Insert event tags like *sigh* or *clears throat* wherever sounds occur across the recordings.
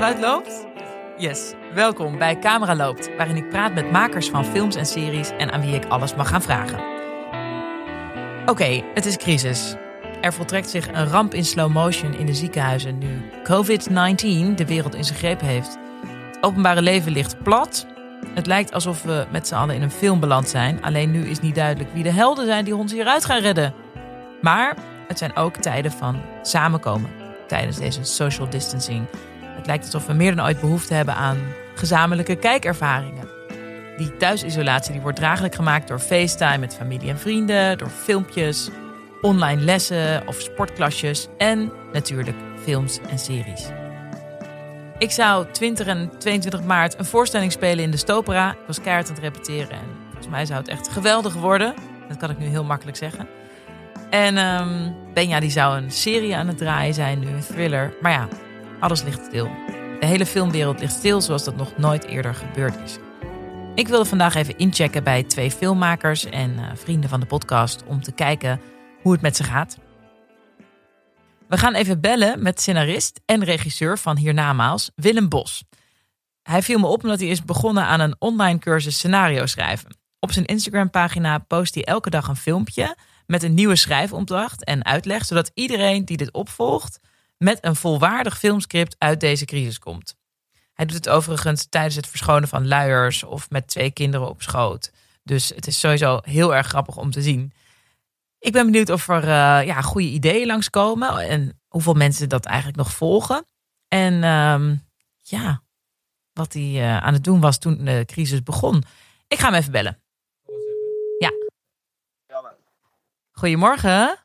geluid loopt? Yes, welkom bij Camera Loopt, waarin ik praat met makers van films en series en aan wie ik alles mag gaan vragen. Oké, het is crisis. Er voltrekt zich een ramp in slow motion in de ziekenhuizen nu COVID-19 de wereld in zijn greep heeft. Het openbare leven ligt plat. Het lijkt alsof we met z'n allen in een film beland zijn. Alleen nu is niet duidelijk wie de helden zijn die ons hieruit gaan redden. Maar het zijn ook tijden van samenkomen tijdens deze social distancing. Het lijkt alsof we meer dan ooit behoefte hebben aan gezamenlijke kijkervaringen. Die thuisisolatie die wordt draaglijk gemaakt door FaceTime met familie en vrienden, door filmpjes, online lessen of sportklasjes en natuurlijk films en series. Ik zou 20 en 22 maart een voorstelling spelen in de Stopera. Ik was keihard aan het repeteren en volgens mij zou het echt geweldig worden. Dat kan ik nu heel makkelijk zeggen. En um, Benja die zou een serie aan het draaien zijn, nu een thriller. Maar ja, alles ligt stil. De hele filmwereld ligt stil zoals dat nog nooit eerder gebeurd is. Ik wilde vandaag even inchecken bij twee filmmakers en uh, vrienden van de podcast om te kijken hoe het met ze gaat. We gaan even bellen met scenarist en regisseur van Hiernamaals, Willem Bos. Hij viel me op omdat hij is begonnen aan een online cursus scenario schrijven. Op zijn Instagram-pagina post hij elke dag een filmpje met een nieuwe schrijfopdracht en uitleg, zodat iedereen die dit opvolgt met een volwaardig filmscript uit deze crisis komt. Hij doet het overigens tijdens het verschonen van luiers of met twee kinderen op schoot. Dus het is sowieso heel erg grappig om te zien. Ik ben benieuwd of er uh, ja, goede ideeën langskomen en hoeveel mensen dat eigenlijk nog volgen. En uh, ja, wat hij uh, aan het doen was toen de crisis begon. Ik ga hem even bellen. Ja. Goedemorgen.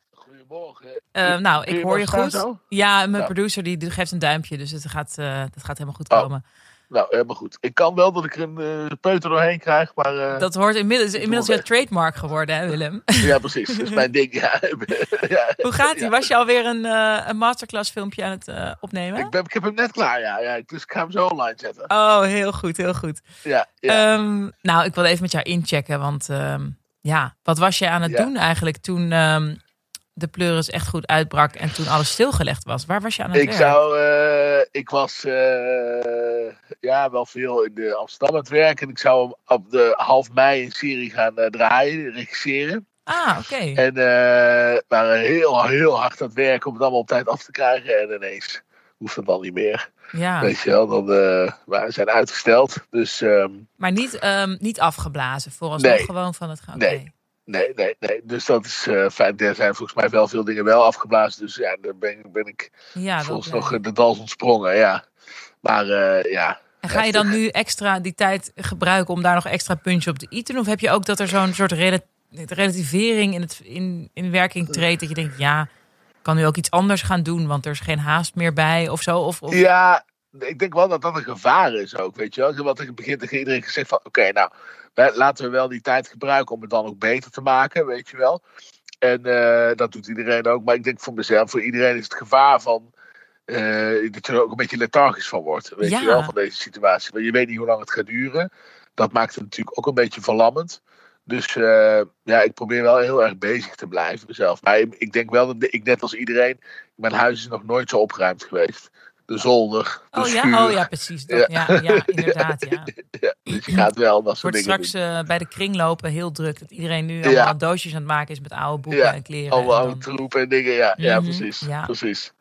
Uh, nou, ik hoor je goed. Ja, mijn producer die geeft een duimpje, dus het gaat, uh, het gaat helemaal goed oh. komen. Nou, helemaal goed. Ik kan wel dat ik er een uh, peuter doorheen krijg, maar... Uh, dat hoort inmiddels, inmiddels jouw trademark geworden, hè Willem? Ja, precies. Dat is mijn ding, ja. *laughs* ja. Hoe gaat ie? Was je alweer een, uh, een masterclass filmpje aan het opnemen? Ik, ben, ik heb hem net klaar, ja. ja. Dus ik ga hem zo online zetten. Oh, heel goed, heel goed. Ja, ja. Um, nou, ik wil even met jou inchecken, want um, ja, wat was je aan het Ja. doen eigenlijk toen um, de pleuris echt goed uitbrak en toen alles stilgelegd was? Waar was je aan het Ik werk? zou... eh, ik was eh, ja, wel veel in de Amsterdam aan het werken. En ik zou op de half mei een serie gaan eh, draaien, regisseren. Ah, oké. En waren heel, heel hard aan het werken om het allemaal op tijd af te krijgen. En ineens hoeft het dan niet meer. Ja, Weet je wel, dan we zijn uitgesteld. Dus ehm, maar niet, um, niet afgeblazen, vooralsnog Nee. gewoon van het gaan. Nee. Nee, nee, nee. Dus dat is eh, fijn. Er zijn volgens mij wel veel dingen wel afgeblazen. Dus ja, daar ben, ben ik Ja, volgens nog eh, de dans ontsprongen. Ja. Maar eh, ja, En ga je dan nu extra die tijd gebruiken om daar nog extra puntje op te eten? Of heb je ook dat er zo'n soort rela- relativering in, het, in, in werking treedt? Dat je denkt, ja, ik kan nu ook iets anders gaan doen, want er is geen haast meer bij of zo? Of, of... Ja, ik denk wel dat dat een gevaar is ook, weet je wel. Wat ik begin tegen iedereen gezegd van, oké, nou, laten we wel die tijd gebruiken om het dan ook beter te maken, weet je wel. En eh, dat doet iedereen ook. Maar ik denk voor mezelf, voor iedereen is het gevaar van, eh, dat je er ook een beetje lethargisch van wordt, weet Ja. je wel, van deze situatie. Want je weet niet hoe lang het gaat duren. Dat maakt het natuurlijk ook een beetje verlammend. Dus eh, ja, ik probeer wel heel erg bezig te blijven mezelf. Maar ik denk wel dat ik net als iedereen, mijn huis is nog nooit zo opgeruimd geweest. De zolder, de Oh schuur. ja, oh ja, precies. Dat, ja. Ja, inderdaad. Ja. *laughs* Ja, dus je gaat wel dat soort dingen straks eh, bij de kringlopen heel druk. Dat iedereen nu allemaal doosjes aan het maken is met oude boeken en kleren. Allemaal oude troepen en dingen. Ja, ja Mhm, precies. ja. precies.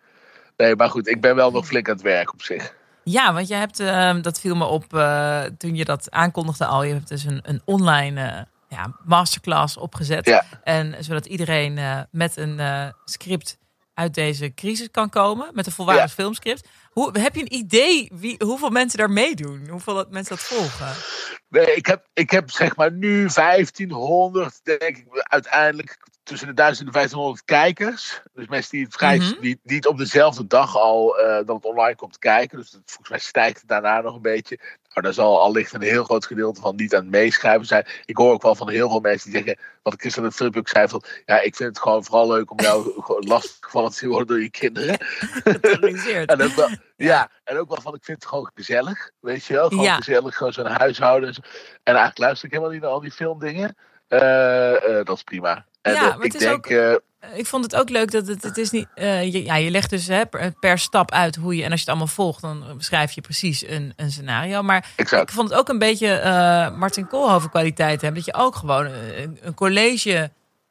Nee, maar goed, ik ben wel nog flink aan het werk op zich. Ja, want je hebt, eh, dat viel me op eh, toen je dat aankondigde al. Je hebt dus een, een online eh, ja, masterclass opgezet. En zodat iedereen met een script uit deze crisis kan komen. Met een volwaardig filmscript. Hoe, heb je een idee wie, hoeveel mensen daar meedoen? Hoeveel mensen dat volgen? Nee, ik heb, ik heb zeg maar nu 1500, denk ik, uiteindelijk tussen de 1000 en de 1500 kijkers. Dus mensen die het, vrij, Mhm. die, die het op dezelfde dag al eh dat het online komt kijken. Dus dat, volgens mij stijgt het daarna nog een beetje. Nou, daar zal allicht een heel groot gedeelte van niet aan het meeschrijven zijn. Ik hoor ook wel van heel veel mensen die zeggen, wat ik gisteren in het filmpje ook zei, van, ja, ik vind het gewoon vooral leuk om jou *laughs* gewoon lastiggevallen te worden door je kinderen. Georganiseerd. *laughs* En ook wel, ja. en ook wel van, ik vind het gewoon gezellig, weet je wel. Gewoon Ja. gezellig, gewoon zo'n huishouden. En eigenlijk luister ik helemaal niet naar al die filmdingen. Eh, eh, dat is prima. En Ja, eh, maar het ik is denk, ook- ik vond het ook leuk dat het, het is niet. Uh, je, ja, je legt dus hè, per, stap uit hoe je. En als je het allemaal volgt, dan beschrijf je precies een, een scenario. Maar ik vond het ook een beetje uh, Martin Koolhoven kwaliteit hebben. Dat je ook gewoon een, een college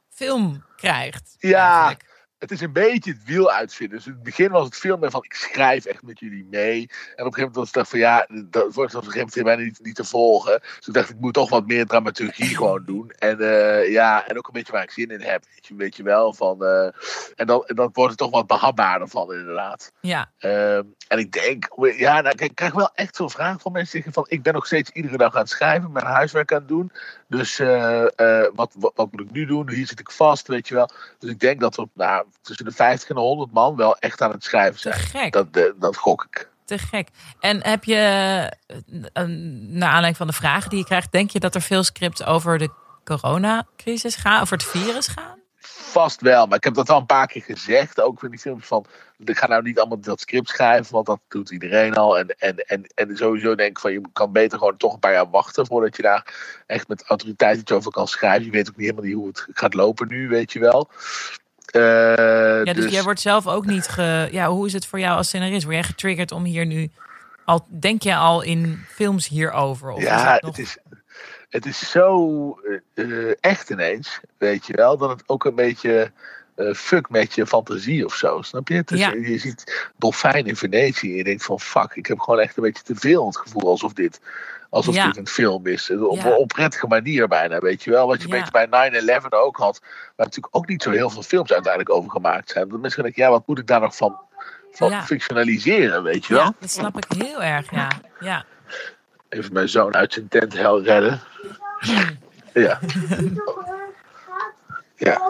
film krijgt. Ja. Eigenlijk het is een beetje het wiel uitvinden. Dus in het begin was het veel meer van ik schrijf echt met jullie mee. En op een gegeven moment was het van ja, dat wordt op een gegeven moment bijna niet, niet te volgen. Dus ik dacht ik moet toch wat meer dramaturgie *clears throat* gewoon doen. En uh, ja, en ook een beetje waar ik zin in heb. Weet je, weet je wel. Van, uh, en, dan, en dan wordt het toch wat behapbaarder van inderdaad. Ja. Uh, en ik denk, ja, nou, ik krijg wel echt zo'n vraag van mensen zeggen van ik ben nog steeds iedere dag aan het schrijven, mijn huiswerk aan het doen. Dus uh, wat, wat, wat, moet ik nu doen? Hier zit ik vast, weet je wel. Dus ik denk dat we nou, tussen de 50 en de 100 man wel echt aan het schrijven zijn. Te gek. Dat, uh, dat gok ik. Te gek. En heb je, naar aanleiding van de vragen die je krijgt, denk je dat er veel scripts over de coronacrisis gaan, over het virus gaan? Vast wel, maar ik heb dat al een paar keer gezegd. Ook in die filmpjes van. Ik ga nou niet allemaal dat script schrijven, want dat doet iedereen al. En, en, en, en sowieso denk ik van je kan beter gewoon toch een paar jaar wachten voordat je daar echt met autoriteit iets over kan schrijven. Je weet ook niet helemaal niet hoe het gaat lopen nu, weet je wel. Uh, ja, dus, dus, jij wordt zelf ook niet ge. Ja, hoe is het voor jou als scenarist? Word jij getriggerd om hier nu. Al, denk je al in films hierover? Of ja, is het, nog... het is het is zo uh, echt ineens, weet je wel, dat het ook een beetje uh, fuck met je fantasie of zo. Snap je? Dus, Je ziet dolfijn in Venetië en je denkt van fuck, ik heb gewoon echt een beetje te veel het gevoel alsof dit, alsof dit een film is. Op een oprettige manier bijna, weet je wel. Wat je een beetje bij 9-11 ook had, waar natuurlijk ook niet zo heel veel films uiteindelijk over gemaakt zijn. Dat mensen denken, ja, wat moet ik daar nog van, van fictionaliseren, weet je wel? Ja, dat snap ik heel erg, ja. ja even mijn zoon uit zijn tent redden. Ja. Ja.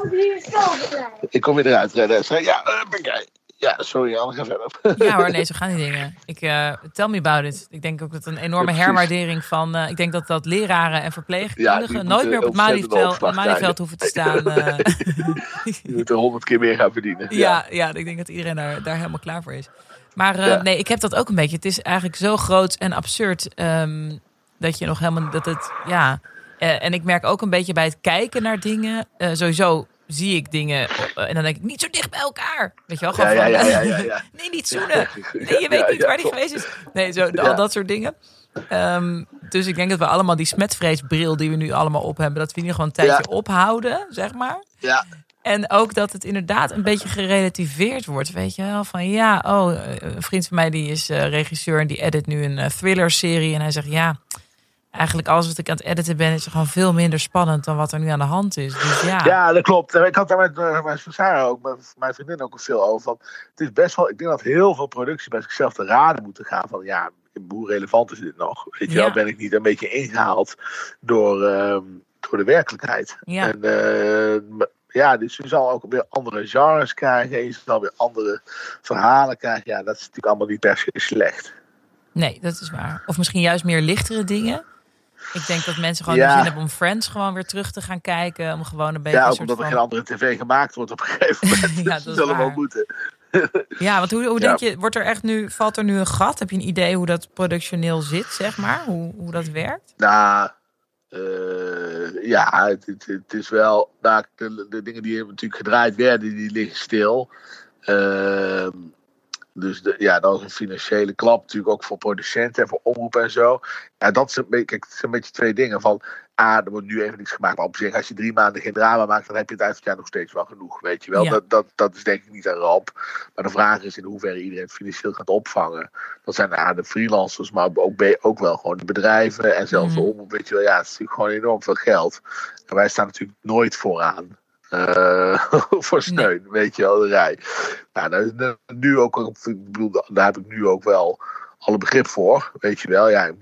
Ik kom weer eruit redden. Ja, ben jij. Ja, sorry, Anne, ga verder. Ja hoor, nee, zo gaan die dingen. Ik, uh, tell me about it. Ik denk ook dat een enorme herwaardering van... Uh, ik denk dat dat leraren en verpleegkundigen ja, nooit meer op het Malieveld, hoeven te staan. Uh, *laughs* die moeten honderd keer meer gaan verdienen. Ja, ja. ja ik denk dat iedereen daar, daar helemaal klaar voor is. Maar uh, nee, ik heb dat ook een beetje. Het is eigenlijk zo groot en absurd um, dat je nog helemaal dat het ja. Uh, en ik merk ook een beetje bij het kijken naar dingen. Uh, sowieso zie ik dingen en dan denk ik niet zo dicht bij elkaar. Weet je wel? Gewoon ja, ja, ja, *laughs* ja, nee, niet zoenen. Nee, je weet niet waar die geweest is. Nee, zo, al dat soort dingen. Um, dus ik denk dat we allemaal die smetvreesbril die we nu allemaal op hebben, dat we die gewoon een tijdje ophouden, zeg maar. Ja. En ook dat het inderdaad een beetje gerelativeerd wordt. Weet je wel, van ja, oh, een vriend van mij die is uh, regisseur en die edit nu een uh, thriller-serie. En hij zegt ja, eigenlijk alles wat ik aan het editen ben, is gewoon veel minder spannend dan wat er nu aan de hand is. Dus ja. Ja, dat klopt. Ik had daar met, met Sarah ook, met mijn vriendin ook veel over. Van, het is best wel, ik denk dat heel veel producties bij zichzelf te raden moeten gaan van ja, hoe relevant is dit nog? Weet je wel, ben ik niet een beetje ingehaald door, ehm, door de werkelijkheid? Ja. En, ja, dus je zal ook weer andere genres krijgen. Je zal weer andere verhalen krijgen. Ja, dat is natuurlijk allemaal niet per se slecht. Nee, dat is waar. Of misschien juist meer lichtere dingen. Ik denk dat mensen gewoon ja. zin hebben om Friends gewoon weer terug te gaan kijken. Om gewoon een beetje. Ja, ook omdat er geen andere tv gemaakt wordt op een gegeven moment. *laughs* ja, dat, zullen wel moeten. *laughs* ja, want hoe, hoe denk je, wordt er echt nu, valt er nu een gat? Heb je een idee hoe dat productioneel zit, zeg maar? Hoe, hoe dat werkt? Nou, uh, ja, het, het, is wel. Nou, de, dingen die natuurlijk gedraaid werden, die liggen stil. Uh, dus de, ja, dat is een financiële klap natuurlijk ook voor producenten en voor omroep en zo. Ja, dat is een beetje, kijk, zijn een beetje twee dingen. Van, ah, er wordt nu even niks gemaakt. Maar op zich, als je drie maanden geen drama maakt, dan heb je het eind van het jaar nog steeds wel genoeg. Weet je wel, dat, dat, dat is denk ik niet een ramp. Maar de vraag is in hoeverre iedereen het financieel gaat opvangen. Dat zijn ah, de freelancers, maar ook, ook wel gewoon de bedrijven en zelfs mm. de omroep. Weet je wel, ja, het is natuurlijk gewoon enorm veel geld. En wij staan natuurlijk nooit vooraan. Uh, *laughs* voor steun, weet je wel, de rij. Nou, nu ook, ik bedoel, daar heb ik nu ook wel alle begrip voor, weet je wel. Ja, ik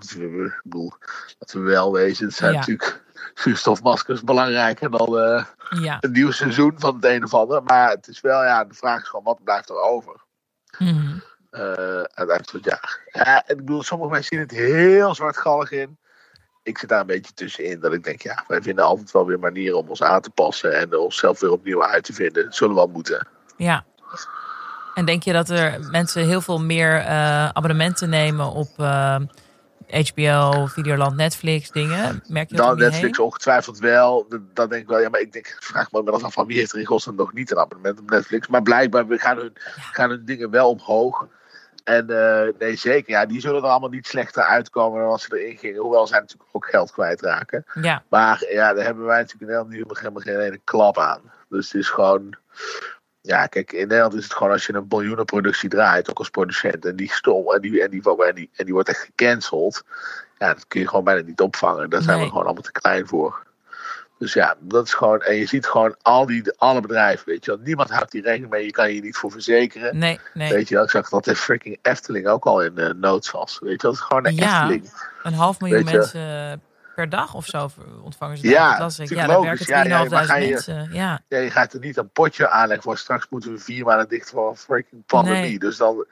bedoel, laten we wel wezen, het zijn natuurlijk zuurstofmaskers belangrijker dan uh, ja. een nieuw seizoen van het een of ander. Maar het is wel, ja, de vraag is gewoon, wat blijft er over? Mm uh, aan het eind van het jaar. Ja, ik bedoel, sommige mensen zien het heel zwartgallig in ik zit daar een beetje tussenin. Dat ik denk, ja, wij vinden altijd wel weer manieren om ons aan te passen. En onszelf weer opnieuw uit te vinden. Dat zullen we wel moeten. Ja. En denk je dat er mensen heel veel meer uh, abonnementen nemen op HBO, Videoland, Netflix dingen? Merk je dat je Netflix heen? ongetwijfeld wel. Dan denk ik wel, ja, maar ik denk, vraag me wel af van wie heeft er in godsnaam nog niet een abonnement op Netflix. Maar blijkbaar we gaan, hun, gaan hun dingen wel omhoog. En eh, nee, zeker. Ja, die zullen er allemaal niet slechter uitkomen dan als ze erin gingen. Hoewel zij natuurlijk ook geld kwijtraken. Ja, Maar ja, daar hebben wij natuurlijk in Nederland nu helemaal geen ene klap aan. Dus het is gewoon. Ja, kijk, in Nederland is het gewoon als je een miljoenenproductie draait, ook als producent, en die stom en die, en die, en die, en die wordt echt gecanceld. Ja, dat kun je gewoon bijna niet opvangen. Daar zijn Nee. we gewoon allemaal te klein voor. Dus ja, dat is gewoon. En je ziet gewoon al die, alle bedrijven, weet je wel. Niemand houdt die rekening mee. Je kan je hier niet voor verzekeren. nee, nee. Weet je wel, ik zag dat de freaking Efteling ook al in uh, noodvast. Weet je wel, het is gewoon een Ja. Efteling. Een half miljoen mensen per dag of zo ontvangen ze. Ja, dat ik. Ja, daar logisch. werken Ja, ja, 3.500 maar ga je- mensen. Ja, Ja, je gaat er niet een potje aanleggen voor straks moeten we vier maanden dicht voor een freaking pandemie. Nee. Dus dan,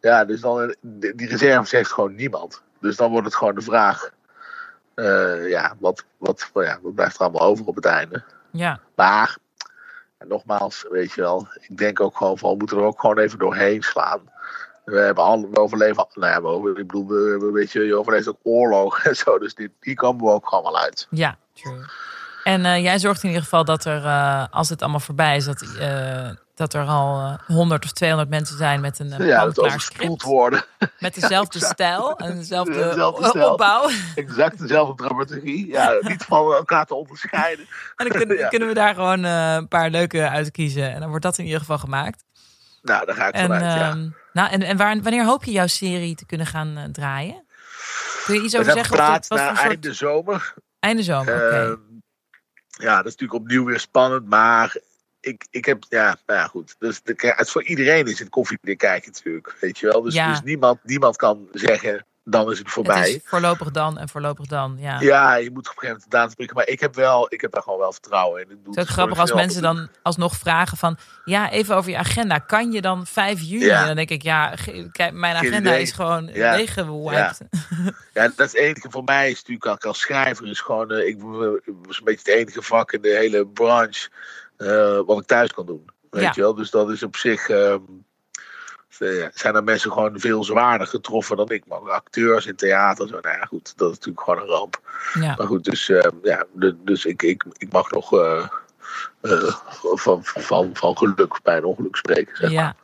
ja, dus dan, die reserves heeft gewoon niemand. Dus dan wordt het gewoon de vraag, eh, ja, wat, wat, ja, wat blijft er allemaal over op het einde? ja, Maar, en nogmaals, weet je wel, ik denk ook gewoon van, we moeten er ook gewoon even doorheen slaan. We hebben al, we overleven, nou ja, we over, ik bedoel, we, we- weet je, je overleeft ook oorlog *laughs* en zo, dus dit, die komen we ook gewoon wel uit. ja, true. En eh, jij zorgt in ieder geval dat er, eh, als het allemaal voorbij is, dat, eh, dat er al eh, 100 of 200 mensen zijn met een ja, dat overspoeld worden. *laughs* Met *laughs* dezelfde stijl en dezelfde, Dezelfde o- stijl. opbouw. Exact dezelfde dramaturgie. Ja, niet van elkaar te onderscheiden. En dan kunnen, Ja. kunnen we daar gewoon een paar leuke uitkiezen. En dan wordt dat in ieder geval gemaakt. Nou, daar ga ik En, vanuit, ja. ehm, nou, en, en waar, wanneer hoop je jouw serie te kunnen gaan eh, draaien? Kun je iets over zeggen? Wat, gepraat wat naar voor soort... einde zomer. Einde zomer, oké. Ehm, ja, dat is natuurlijk opnieuw weer spannend. Maar ik, ik heb, ja, nou ja, goed. Dus de, het, voor iedereen is het koffiedik kijken natuurlijk. Weet je wel. Dus, Ja. dus niemand, niemand kan zeggen, dan is het voorbij. Het is voorlopig dan en voorlopig dan, ja. Ja, je moet op een gegeven moment de datum prikken. Maar ik heb, wel, ik heb daar gewoon wel vertrouwen in. Ik doe Het is ook grappig als mensen dan alsnog vragen van... Ja, even over je agenda. Kan je dan 5 juni? Ja. En dan denk ik, ja, kijk, mijn agenda is gewoon Ja. leeggewiped. Ja, dat is het enige voor mij is natuurlijk als schrijver is gewoon, eh, ik was een beetje het enige vak in de hele branche eh, wat ik thuis kan doen. Weet je wel? Dus dat is op zich, ehm, eh, zijn er mensen gewoon veel zwaarder getroffen dan ik. Maar acteurs in theater, zo, nou ja, goed, dat is natuurlijk gewoon een ramp. Ja. Maar goed, dus, ehm, ja, dus ik, ik, ik mag nog eh, eh, van, van, van geluk bij een ongeluk spreken. Zeg maar. Ja.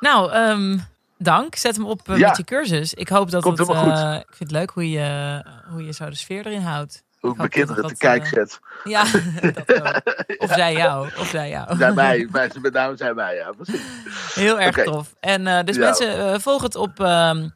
Nou, ehm, dank. Zet hem op eh, Ja. met je cursus. Ik hoop dat Komt het... eh, ik vind het leuk hoe je, hoe je zo de sfeer erin houdt. Hoe ik mijn dat kinderen te kijk eh, zet. Ja, *laughs* dat ook. Of zij jou. Of zij jou. Zijn mij, met name zijn wij, ja. Precies. Heel erg tof. En eh, dus Ja. mensen, eh, volg het op, ehm,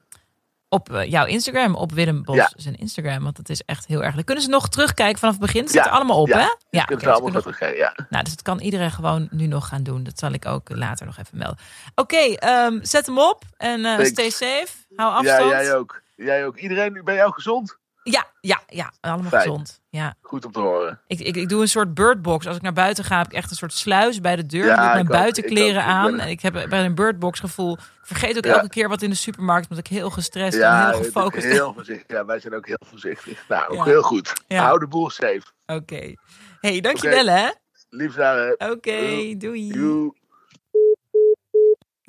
op jouw Instagram, op Willem Bos Ja. zijn Instagram. Want het is echt heel erg leuk. Kunnen ze nog terugkijken vanaf het begin? Het zit Ja. er allemaal op, Ja. hè? Ja, Ja, kunnen ze allemaal kunnen- geven, ja. Nou, dus dat kan iedereen gewoon nu nog gaan doen. Dat zal ik ook later nog even melden. Oké, ehm, zet hem op en stay safe. Hou Ja, afstand. jij ook. Jij ook. Iedereen, ben jij ook gezond? Ja, ja, ja, allemaal Fijn. gezond. Ja. Goed om te horen. Ik, ik, ik doe een soort birdbox. Als ik naar buiten ga, heb ik echt een soort sluis bij de deur. Ja, doe ik mijn buitenkleren aan. En ik heb bij een birdbox gevoel. Ik vergeet ook Ja. elke keer wat in de supermarkt. Omdat ik heel gestrest Ja, en heel gefocust ben. heel voorzichtig. Ja, wij zijn ook heel voorzichtig. Nou, ook heel goed. Hou de boel safe. Oké. hey, dankjewel hè. Lief. Oké, doei. Joe.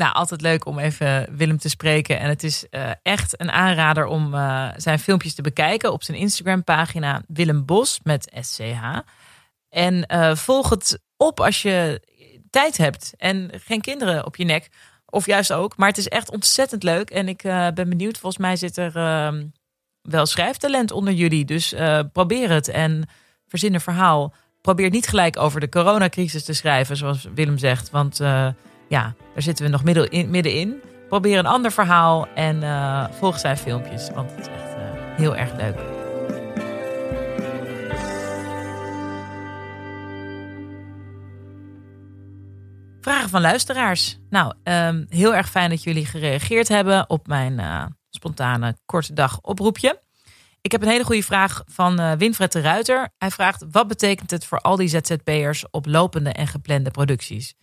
Nou, altijd leuk om even Willem te spreken. En het is eh, echt een aanrader om eh, zijn filmpjes te bekijken op zijn Instagram-pagina Willem Bos met SCH. En eh, volg het op als je tijd hebt en geen kinderen op je nek. Of juist ook. Maar het is echt ontzettend leuk. En ik ben benieuwd. Volgens mij zit er ehm, wel schrijftalent onder jullie. Dus probeer het en verzin een verhaal. Probeer niet gelijk over de coronacrisis te schrijven, zoals Willem zegt. Want ja, daar zitten we nog midden in, middenin. Probeer een ander verhaal en eh, volg zijn filmpjes. Want het is echt eh, heel erg leuk. Vragen van luisteraars. Nou, ehm, heel erg fijn dat jullie gereageerd hebben op mijn eh, spontane korte dag oproepje. Ik heb een hele goede vraag van Winfred de Ruiter. Hij vraagt: wat betekent het voor al die ZZP'ers op lopende en geplande producties?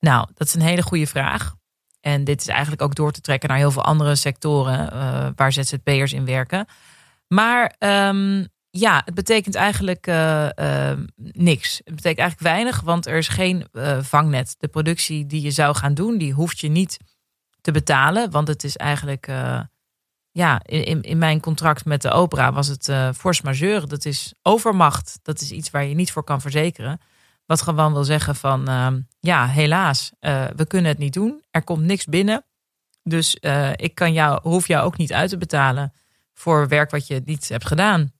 Nou, dat is een hele goede vraag. En dit is eigenlijk ook door te trekken naar heel veel andere sectoren eh, waar ZZP'ers in werken. Maar ehm, ja, het betekent eigenlijk eh, eh, niks. Het betekent eigenlijk weinig, want er is geen vangnet. De productie die je zou gaan doen, die hoeft je niet te betalen. Want het is eigenlijk, ja, in, in mijn contract met de opera was het force majeure. Dat is overmacht. Dat is iets waar je niet voor kan verzekeren. Wat gewoon wil zeggen van, ehm, ja, helaas, uh, we kunnen het niet doen. Er komt niks binnen. Dus uh, ik kan jou, hoef jou ook niet uit te betalen voor werk wat je niet hebt gedaan.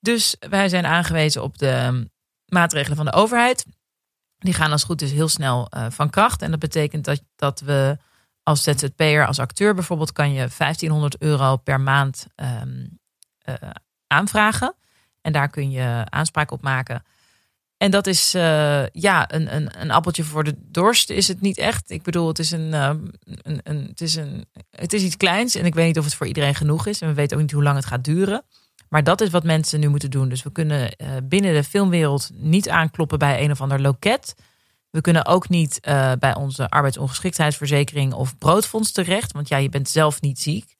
Dus wij zijn aangewezen op de ehm, maatregelen van de overheid. Die gaan als goed is heel snel uh, van kracht. En dat betekent dat, dat we als ZZP'er, als acteur bijvoorbeeld, kan je 1500 euro per maand uh, aanvragen. En daar kun je aanspraak op maken. En dat is uh, ja, een, een, een appeltje voor de dorst is het niet echt. Ik bedoel, het is, een, uh, een, een, het, is een, het is iets kleins. En ik weet niet of het voor iedereen genoeg is. En we weten ook niet hoe lang het gaat duren. Maar dat is wat mensen nu moeten doen. Dus we kunnen uh, binnen de filmwereld niet aankloppen bij een of ander loket. We kunnen ook niet bij onze arbeidsongeschiktheidsverzekering of broodfonds terecht. Want ja, je bent zelf niet ziek.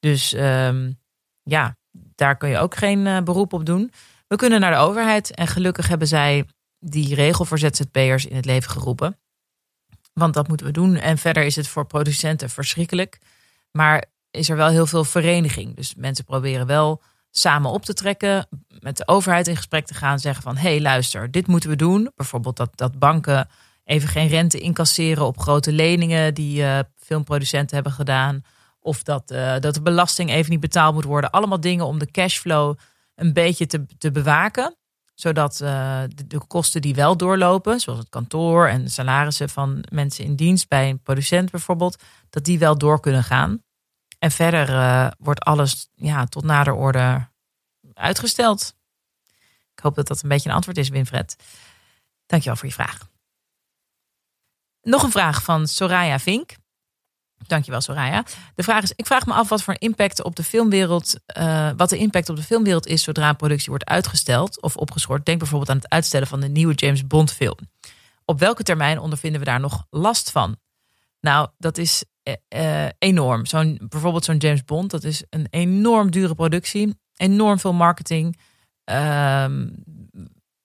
Dus um, ja, daar kun je ook geen beroep op doen. We kunnen naar de overheid en gelukkig hebben zij die regel voor ZZP'ers in het leven geroepen. Want dat moeten we doen. En verder is het voor producenten verschrikkelijk. Maar is er wel heel veel vereniging. Dus mensen proberen wel samen op te trekken, met de overheid in gesprek te gaan, zeggen van hé hey, luister, dit moeten we doen. Bijvoorbeeld dat, dat banken even geen rente incasseren op grote leningen die uh, filmproducenten hebben gedaan. Of dat, uh, dat de belasting even niet betaald moet worden. Allemaal dingen om de cashflow een beetje te, te bewaken. Zodat uh, de, kosten die wel doorlopen, zoals het kantoor en salarissen van mensen in dienst bij een producent bijvoorbeeld, dat die wel door kunnen gaan. En verder uh, wordt alles ja, tot nader orde uitgesteld. Ik hoop dat dat een beetje een antwoord is, Winfred. Dankjewel voor je vraag. Nog een vraag van Soraya Vink. Dankjewel, Soraya. De vraag is: ik vraag me af wat voor impact op de filmwereld, uh, wat de impact op de filmwereld is zodra een productie wordt uitgesteld of opgeschort. Denk bijvoorbeeld aan het uitstellen van de nieuwe James Bond film. Op welke termijn ondervinden we daar nog last van? Nou, dat is uh, enorm. Zo'n, bijvoorbeeld zo'n James Bond, dat is een enorm dure productie, enorm veel marketing. Uh,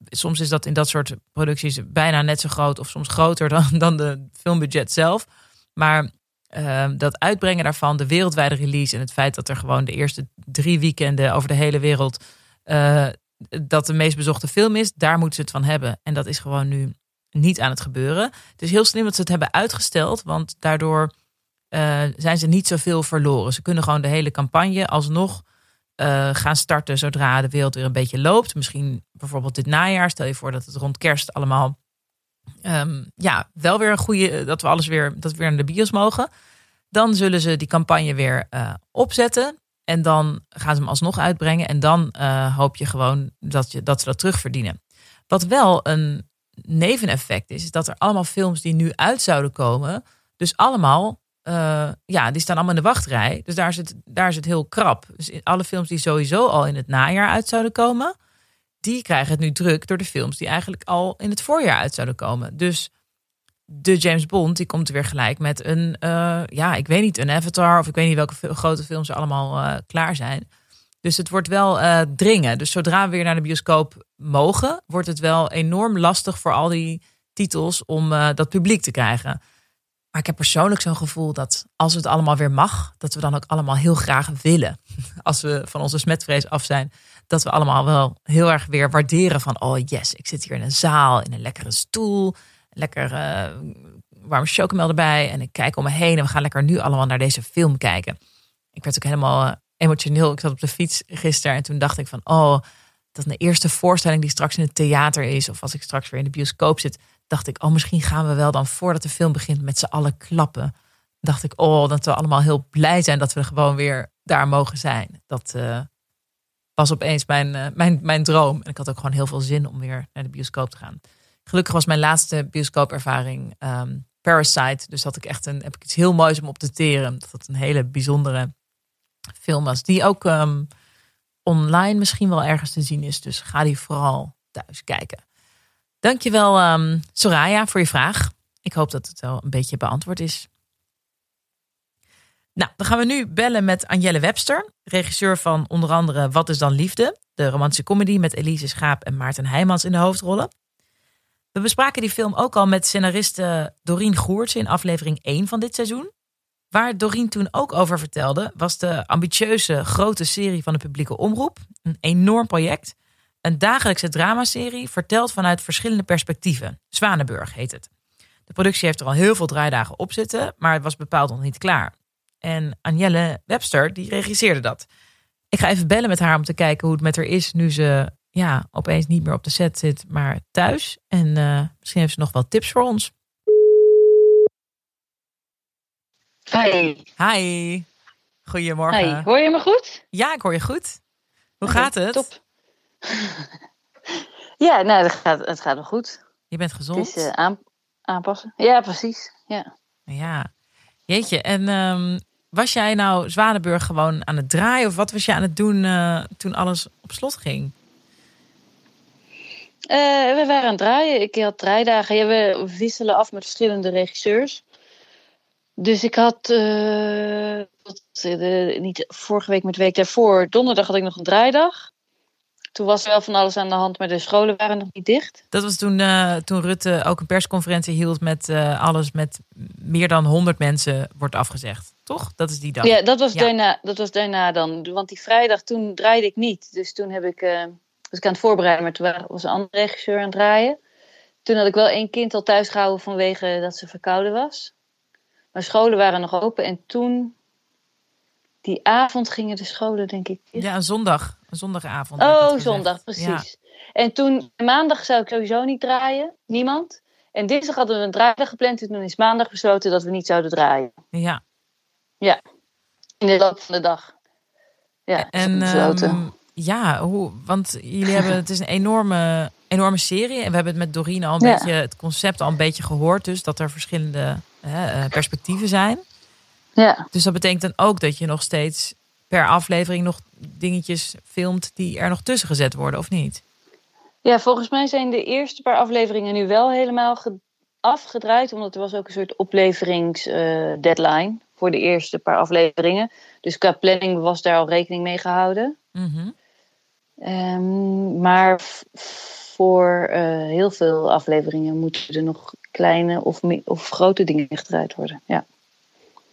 soms is dat in dat soort producties bijna net zo groot of soms groter *laughs* dan, dan de filmbudget zelf. Maar uh, dat uitbrengen daarvan, de wereldwijde release en het feit dat er gewoon de eerste drie weekenden over de hele wereld uh, dat de meest bezochte film is, daar moeten ze het van hebben. En dat is gewoon nu niet aan het gebeuren. Het is heel slim dat ze het hebben uitgesteld, want daardoor uh, zijn ze niet zoveel verloren. Ze kunnen gewoon de hele campagne alsnog gaan starten zodra de wereld weer een beetje loopt. Misschien bijvoorbeeld dit najaar. Stel je voor dat het rond kerst allemaal um, ja, wel weer een goede, dat we alles weer, dat we weer naar de bios mogen. Dan zullen ze die campagne weer uh, opzetten. En dan gaan ze hem alsnog uitbrengen. En dan uh, hoop je gewoon dat, je, dat ze dat terugverdienen. Wat wel een neveneffect is, is dat er allemaal films die nu uit zouden komen. Dus allemaal, ja, die staan allemaal in de wachtrij. Dus daar is het, daar is het heel krap. Dus alle films die sowieso al in het najaar uit zouden komen die krijgen het nu druk door de films die eigenlijk al in het voorjaar uit zouden komen. Dus de James Bond, die komt weer gelijk met een, uh, ja, ik weet niet, een Avatar of ik weet niet welke grote films er allemaal uh, klaar zijn. Dus het wordt wel uh, dringen. Dus zodra we weer naar de bioscoop mogen, wordt het wel enorm lastig voor al die titels om dat publiek te krijgen. Maar ik heb persoonlijk zo'n gevoel dat als het allemaal weer mag, dat we dan ook allemaal heel graag willen. *laughs* Als we van onze smetvrees af zijn, dat we allemaal wel heel erg weer waarderen van, oh yes, ik zit hier in een zaal, in een lekkere stoel, lekker uh, warme chocomel erbij en ik kijk om me heen en we gaan lekker nu allemaal naar deze film kijken. Ik werd ook helemaal uh, emotioneel. Ik zat op de fiets gisteren en toen dacht ik van, oh, dat de eerste voorstelling die straks in het theater is of als ik straks weer in de bioscoop zit, dacht ik, oh, misschien gaan we wel dan voordat de film begint met z'n allen klappen. Dacht ik, oh, dat we allemaal heel blij zijn dat we gewoon weer daar mogen zijn. Dat, uh, was opeens mijn, uh, mijn, mijn droom. En ik had ook gewoon heel veel zin om weer naar de bioscoop te gaan. Gelukkig was mijn laatste bioscoopervaring um, Parasite. Dus had ik echt een, heb ik iets heel moois om op te teren. Dat het een hele bijzondere film was. Die ook um, online misschien wel ergens te zien is. Dus ga die vooral thuis kijken. Dankjewel um, Soraya voor je vraag. Ik hoop dat het wel een beetje beantwoord is. Nou, dan gaan we nu bellen met Anjelle Webster, regisseur van onder andere Wat is dan liefde? De romantische comedy met Elise Schaap en Maarten Heijmans in de hoofdrollen. We bespraken die film ook al met scenariste Doreen Goertz in aflevering 1 van dit seizoen. Waar Doreen toen ook over vertelde, was de ambitieuze grote serie van de publieke omroep. Een enorm project. Een dagelijkse dramaserie verteld vanuit verschillende perspectieven. Zwanenburg heet het. De productie heeft er al heel veel draaidagen op zitten, maar het was bepaald nog niet klaar. En Anjelle Webster, die regisseerde dat. Ik ga even bellen met haar om te kijken hoe het met haar is nu ze ja, opeens niet meer op de set zit, maar thuis. En uh, misschien heeft ze nog wel tips voor ons. Hi. Hi. Goedemorgen. Hi. Hoor je me goed? Ja, ik hoor je goed. Hoe gaat het? Top. *laughs* ja, nou, het gaat, het gaat wel goed. Je bent gezond? Het is uh, aan, aanpassen. Ja, precies. Ja. Ja. Jeetje, en um, was jij nou Zwanenburg gewoon aan het draaien? Of wat was je aan het doen uh, toen alles op slot ging? Uh, we waren aan het draaien. Ik had draaidagen. Ja, we wisselen af met verschillende regisseurs. Dus ik had, uh, de, niet vorige week, maar de week daarvoor, donderdag had ik nog een draaidag. Toen was er wel van alles aan de hand, maar de scholen waren nog niet dicht. Dat was toen, toen Rutte ook een persconferentie hield met alles met meer dan 100 mensen wordt afgezegd. Toch? Dat is die dag. Ja, dat was, ja. Daarna, dat was daarna dan. Want die vrijdag toen draaide ik niet. Dus toen heb ik, uh, was ik aan het voorbereiden, maar toen was een andere regisseur aan het draaien. Toen had ik wel één kind al thuis gehouden vanwege dat ze verkouden was. Maar scholen waren nog open en toen, die avond gingen de scholen denk ik. Ja, een zondag. Een zondagavond. Oh, zondag, precies. Ja. En toen, maandag zou ik sowieso niet draaien. Niemand. En dinsdag hadden we een draaidag gepland. En toen is maandag besloten dat we niet zouden draaien. Ja. Ja. In de loop van de dag. Ja, en. Um, ja, hoe, want jullie hebben, het is een enorme, enorme serie. En we hebben het met Dorine al een ja. beetje, het concept al een beetje gehoord. Dus dat er verschillende hè, perspectieven zijn. Ja. Dus dat betekent dan ook dat je nog steeds per aflevering nog dingetjes filmt die er nog tussen gezet worden, of niet? Ja, volgens mij zijn de eerste paar afleveringen nu wel helemaal afgedraaid. Omdat er was ook een soort opleveringsdeadline uh, voor de eerste paar afleveringen. Dus qua planning was daar al rekening mee gehouden. Mm -hmm. um, maar voor uh, heel veel afleveringen moeten er nog kleine of, of grote dingen gedraaid worden. Ja.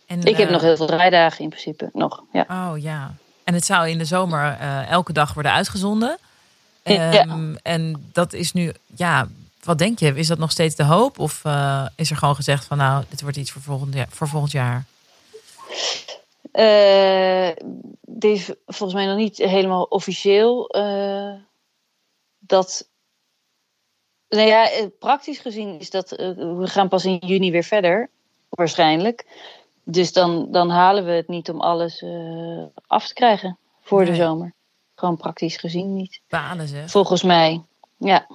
En, ik heb uh, nog heel veel draaidagen in principe. Nog, ja. Oh ja. En het zou in de zomer uh, elke dag worden uitgezonden. Um, ja. En dat is nu, ja, wat denk je? Is dat nog steeds de hoop? Of uh, is er gewoon gezegd van nou, dit wordt iets voor volgend jaar? Voor volgend jaar? Uh, is volgens mij nog niet helemaal officieel. Uh, dat. Nou ja, praktisch gezien is dat. we gaan pas in juni weer verder, waarschijnlijk. Dus dan, dan halen we het niet om alles af te krijgen voor nee. de zomer. Gewoon praktisch gezien niet. Balen ze. Volgens mij, ja.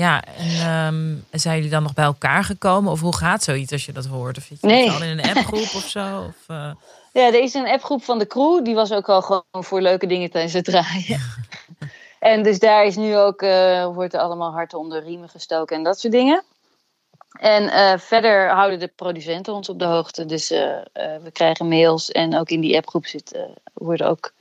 Ja, en um, zijn jullie dan nog bij elkaar gekomen? Of hoe gaat zoiets als je dat hoort? Of zit je nee. al in een appgroep of zo? Of, uh... Ja, er is een appgroep van de crew. Die was ook al gewoon voor leuke dingen tijdens het draaien. *laughs* en dus daar is nu ook, uh, wordt er allemaal hard onder riemen gestoken en dat soort dingen. En uh, verder houden de producenten ons op de hoogte. Dus we krijgen mails en ook in die appgroep zit, worden ook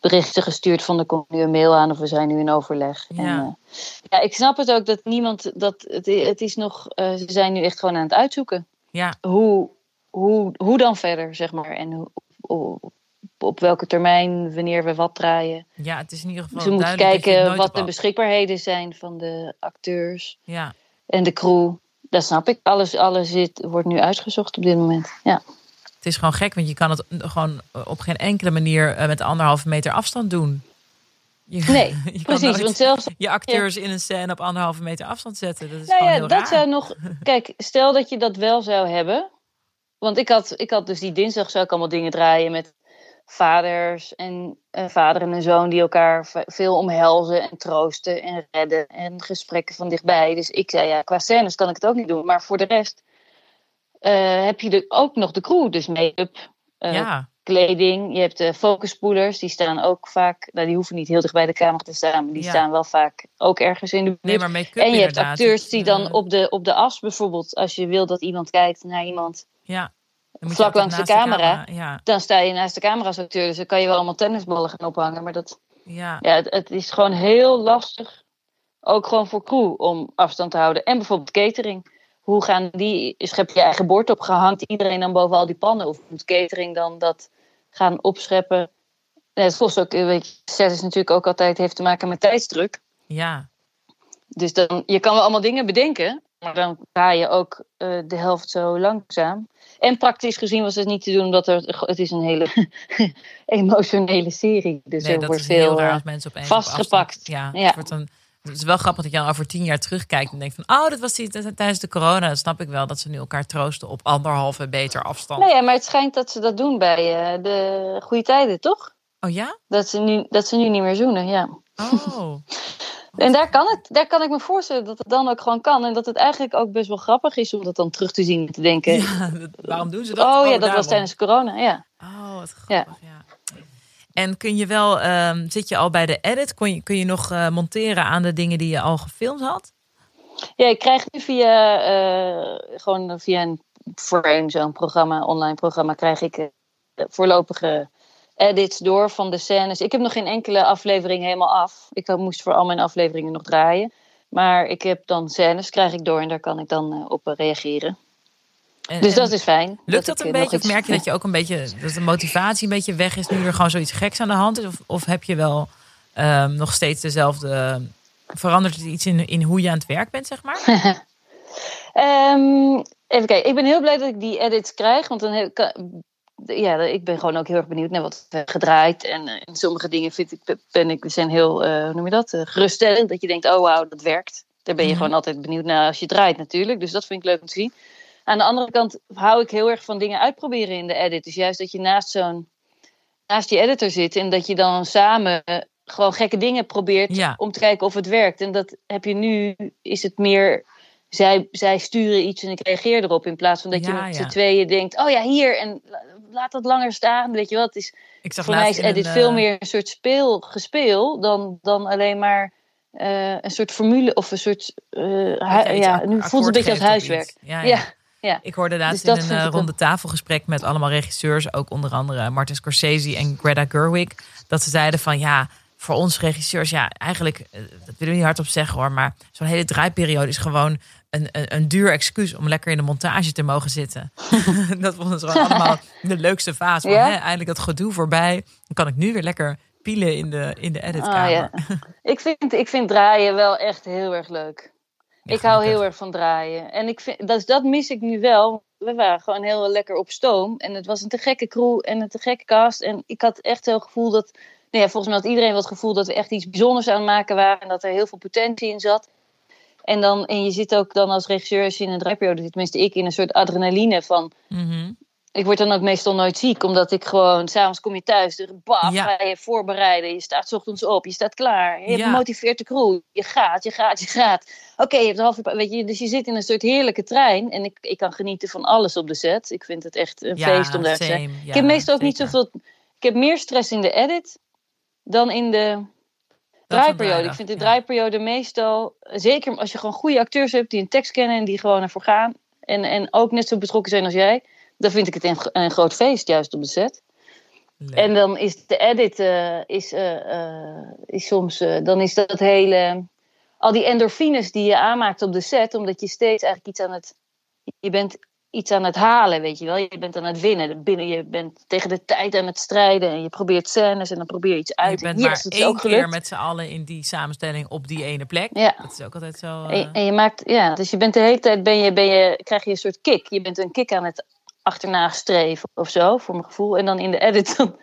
berichten gestuurd van er komt nu een mail aan of we zijn nu in overleg. Ja, en, ja ik snap het ook dat niemand, dat het, het is nog, ze zijn nu echt gewoon aan het uitzoeken. Ja. Hoe, hoe, hoe dan verder, zeg maar. En hoe, op, op welke termijn, wanneer we wat draaien. Ja, het is in ieder geval. Dus we moeten kijken wat de beschikbaarheden zijn van de acteurs ja. en de crew. Dat snap ik. Alles, alles zit, wordt nu uitgezocht op dit moment. Ja. Het is gewoon gek, want je kan het gewoon op geen enkele manier met anderhalve meter afstand doen. Je, nee, *laughs* je precies. Want zelfs, je acteurs ja. in een scène op anderhalve meter afstand zetten. Dat is nou gewoon ja, heel dat raar. zou nog. *laughs* Kijk, stel dat je dat wel zou hebben. Want ik had, ik had dus die dinsdag zou ik allemaal dingen draaien met vaders en uh, vader en een zoon die elkaar veel omhelzen en troosten en redden en gesprekken van dichtbij. Dus ik zei ja, qua scènes kan ik het ook niet doen, maar voor de rest uh, heb je de, ook nog de crew, dus make-up, uh, ja. kleding. Je hebt de focuspoelers, die staan ook vaak, nou die hoeven niet heel dicht bij de camera te staan, maar die Ja. staan wel vaak ook ergens in de buurt. Nee, maar make-up en je hebt acteurs die dan eh, op de, op de as bijvoorbeeld, als je wil dat iemand kijkt naar iemand, Ja. Vlak langs de camera. Ja, dan sta je naast de camera als acteur. Dus dan kan je wel allemaal tennisballen gaan ophangen. Maar dat, ja. ja, het, het is gewoon heel lastig. Ook gewoon voor crew om afstand te houden. En bijvoorbeeld catering. Hoe gaan die, schep je je eigen bord op, hangt iedereen dan boven al die pannen? Of moet catering dan dat gaan opscheppen? Nee, het kost ook, weet je, set is natuurlijk ook altijd, heeft te maken met tijdsdruk. Ja. Dus dan, je kan wel allemaal dingen bedenken, maar dan ga je ook uh, de helft zo langzaam. En praktisch gezien was het niet te doen, omdat er, het is een hele *laughs* emotionele serie. Dus nee, er wordt veel heel raar als mensen opeens vastgepakt. Ja, Ja. Het, wordt een, het is wel grappig dat je dan over tien jaar terugkijkt en denkt van... oh, dat was die, tijdens de corona. Dan snap ik wel dat ze nu elkaar troosten op anderhalve meter afstand. Nee, maar het schijnt dat ze dat doen bij uh, de goede tijden, toch? Oh ja? Dat ze, nu, dat ze nu niet meer zoenen, ja. Oh. *laughs* En daar kan, het, daar kan ik me voorstellen dat het dan ook gewoon kan. En dat het eigenlijk ook best wel grappig is om dat dan terug te zien en te denken. Ja, waarom doen ze dat? oh ja, dat daarom. was tijdens corona, ja. Oh, wat grappig, ja. En kun je wel, ehm, zit je al bij de edit? Kun je, kun je nog eh, monteren aan de dingen die je al gefilmd had? Ja, ik krijg nu via, eh, gewoon via een frame, zo'n programma, online programma, krijg ik eh, voorlopige edits door van de scènes. Ik heb nog geen enkele aflevering helemaal af. Ik moest voor al mijn afleveringen nog draaien. Maar ik heb dan scènes, krijg ik door en daar kan ik dan op reageren. Dus dat is fijn. Lukt dat, ik, een eh, beetje? Of merk je dat je ook een beetje, dat de motivatie een beetje weg is nu er gewoon zoiets geks aan de hand is? Of, of heb je wel ehm, nog steeds dezelfde, verandert het iets in, in hoe je aan het werk bent, zeg maar? *laughs* Ehm, even kijken, ik ben heel blij dat ik die edits krijg. Want dan heb, kan- ja, ik ben gewoon ook heel erg benieuwd naar wat we hebben gedraaid. En, eh, en sommige dingen vind ik, ben ik, zijn heel, eh, hoe noem je dat, eh, geruststellend. Dat je denkt, oh wauw, dat werkt. Daar ben je Mhm. gewoon altijd benieuwd naar als je draait natuurlijk. Dus dat vind ik leuk om te zien. Aan de andere kant hou ik heel erg van dingen uitproberen in de edit. Dus juist dat je naast zo'n, naast die editor zit. En dat je dan samen gewoon gekke dingen probeert Ja. om te kijken of het werkt. En dat heb je nu, is het meer zij, zij sturen iets en ik reageer erop. In plaats van dat je met ja. z'n tweeën denkt, oh ja, hier en la- laat dat langer staan. Weet je het is Ik zag voor mij is edit een, veel eh, meer een soort speel, gespeel dan, dan alleen maar eh, een soort formule of een soort. eh, hu- ja, nu voelt het een beetje als huiswerk. Ja, Ja, ja. Ik hoorde laatst Dus in een uh, ronde tafelgesprek met allemaal regisseurs, ook onder andere Martin Scorsese en Greta Gerwig, dat ze zeiden van ja, voor ons regisseurs, ja, eigenlijk, eh, dat willen we niet hardop zeggen hoor, maar zo'n hele draaiperiode is gewoon een, een, een duur excuus om lekker in de montage te mogen zitten. *laughs* dat vonden ze gewoon allemaal *laughs* de leukste fase. Van, Ja? hè, eindelijk dat gedoe voorbij. Dan kan ik nu weer lekker pielen in de, in de editkamer. Ah, *laughs* ja. ik, vind, ik vind draaien wel echt heel erg leuk. Ik hou heel erg van draaien. En ik vind, dat, dat mis ik nu wel. We waren gewoon heel lekker op stoom. En het was een te gekke crew en een te gekke cast. En ik had echt heel het gevoel dat... Nou ja, volgens mij had iedereen wel het gevoel dat we echt iets bijzonders aan het maken waren. En dat er heel veel potentie in zat. En, dan, en je zit ook dan als regisseur, als je in een draaiperiode zit, tenminste ik, in een soort adrenaline van... Mhm. Ik word dan ook meestal nooit ziek, omdat ik gewoon... S'avonds kom je thuis, baf, Ja. ga je voorbereiden. Je staat 's ochtends op, je staat klaar. Je Ja. motiveert de crew. Je gaat, je gaat, je gaat. Oké, je hebt een half uur... Weet je, dus je zit in een soort heerlijke trein. En ik, ik kan genieten van alles op de set. Ik vind het echt een Ja, feest om daar te zijn. ik heb meestal ook niet zoveel... Ik heb meer stress in de edit dan in de draaiperiode. Ik vind de draaiperiode meestal... Zeker als je gewoon goede acteurs hebt die een tekst kennen en die gewoon ervoor gaan. En, en ook net zo betrokken zijn als jij. Dan vind ik het een, een groot feest, juist op de set. En dan is de edit eh, is, eh, eh, is soms, dan is dat hele, al die endorfines die je aanmaakt op de set, omdat je steeds eigenlijk iets aan het, je bent iets aan het halen, weet je wel. Je bent aan het winnen, binnen, je bent tegen de tijd aan het strijden en je probeert scènes en dan probeer je iets je uit. bent yes, maar het één ook keer met z'n allen in die samenstelling op die ene plek. Ja. Dat is ook altijd zo. En, en je maakt, ja, dus je bent de hele tijd, ben je, ben je, krijg je een soort kick. Je bent een kick aan het achterna streven of zo, voor mijn gevoel. En dan in de edit, *laughs* dan,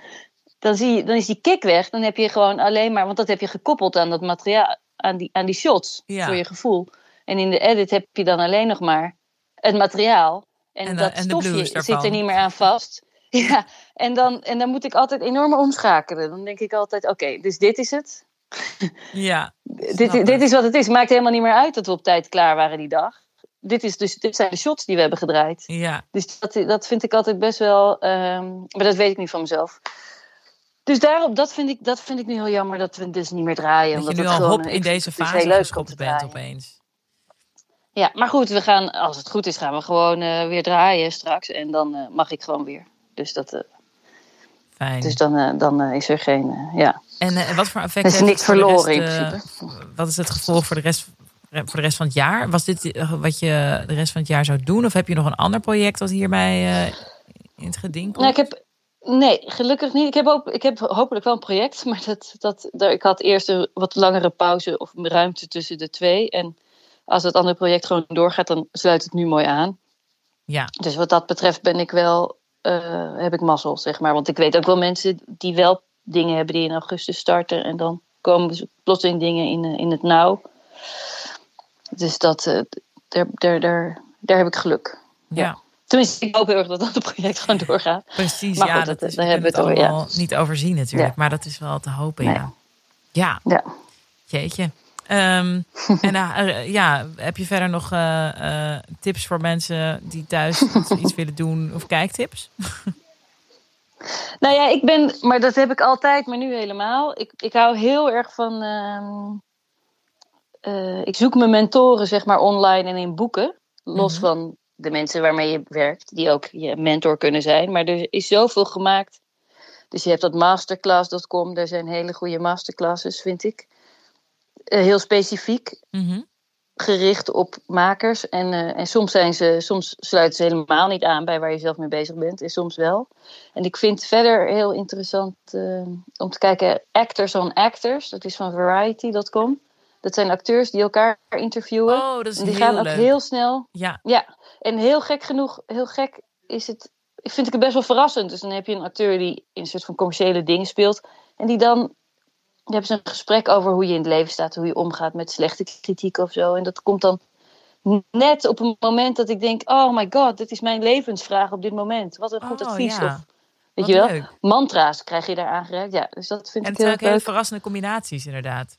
dan, zie je, dan is die kick weg. Dan heb je gewoon alleen maar, want dat heb je gekoppeld aan dat materiaal, aan die, aan die shots, Ja. voor je gevoel. En in de edit heb je dan alleen nog maar het materiaal. En, dat en stofje zit er niet meer aan vast. *laughs* Ja, en dan, en dan moet ik altijd enorm omschakelen. Dan denk ik altijd, oké, dus dit is het. ja. *laughs* Dit, dit is wat het is. Maakt helemaal niet meer uit dat we op tijd klaar waren die dag. Dit, is dus, dit zijn de shots die we hebben gedraaid. Ja. Dus dat, dat vind ik altijd best wel. ehm, maar dat weet ik niet van mezelf. Dus daarop, dat vind ik, dat vind ik nu heel jammer dat we dus niet meer draaien. Dat je omdat nu het al gewoon, hop in deze fase heel leuk om geschopt bent opeens. Ja, maar goed, we gaan, als het goed is, gaan we gewoon eh, weer draaien straks. En dan eh, mag ik gewoon weer. Dus, dat, eh, Fijn. dus dan, dan is er geen. ja. En wat voor effect Er is niks verloren in rest, eh, principe. Wat is het gevolg voor de rest voor de rest van het jaar? Was dit eh, wat je de rest van het jaar zou doen? Of heb je nog een ander project dat hierbij uh, in het geding komt? Nou, ik heb, nee, gelukkig niet. Ik heb, ook, ik heb hopelijk wel een project. Maar dat, dat, daar, ik had eerst een wat langere pauze of ruimte tussen de twee. En als het andere project gewoon doorgaat, dan sluit het nu mooi aan. Ja. Dus wat dat betreft ben ik wel, uh, heb ik mazzel, zeg maar. Want ik weet ook wel mensen die wel dingen hebben die in augustus starten. En dan komen plotseling dingen in, in het nauw. Dus dat, uh, daar, daar, daar, daar heb ik geluk. Ja. Tenminste, ik hoop heel erg dat dat project gewoon doorgaat. Precies, maar ja. Goed, dat, dat, is, daar hebben we het over, ja. niet overzien natuurlijk. Maar dat is wel te hopen, nee. ja. Ja. ja. Jeetje. Um, *laughs* en uh, ja, heb je verder nog uh, uh, tips voor mensen die thuis *laughs* iets, iets willen doen of kijktips? nou ja, ik ben, maar dat heb ik altijd, maar nu helemaal. Ik, ik hou heel erg van. Ik zoek mijn mentoren, zeg maar, online en in boeken. Los mm -hmm. van de mensen waarmee je werkt, die ook je mentor kunnen zijn. Maar er is zoveel gemaakt. Dus je hebt dat masterclass.com, daar zijn hele goede masterclasses, vind ik heel specifiek mm -hmm. gericht op makers. En, uh, en soms, zijn ze, soms sluiten ze helemaal niet aan bij waar je zelf mee bezig bent. En soms wel. En ik vind verder heel interessant uh, om te kijken. Actors on Actors. Dat is van Variety.com. Dat zijn acteurs die elkaar interviewen. Oh, dat is en die heel gaan ook leuk. heel snel. Ja. ja. En heel gek genoeg, heel gek is het. Ik vind ik het best wel verrassend. Dus dan heb je een acteur die in een soort van commerciële dingen speelt. En die dan je hebt een gesprek over hoe je in het leven staat, hoe je omgaat met slechte kritiek of zo. En dat komt dan net op een moment dat ik denk: oh my god, dit is mijn levensvraag op dit moment. Wat een goed oh, advies. Ja. Of, weet Wat je wel? leuk. Mantra's krijg je daar aangereikt. Ja, dus dat vind En ik het zijn heel ook hele leuk. verrassende combinaties, inderdaad.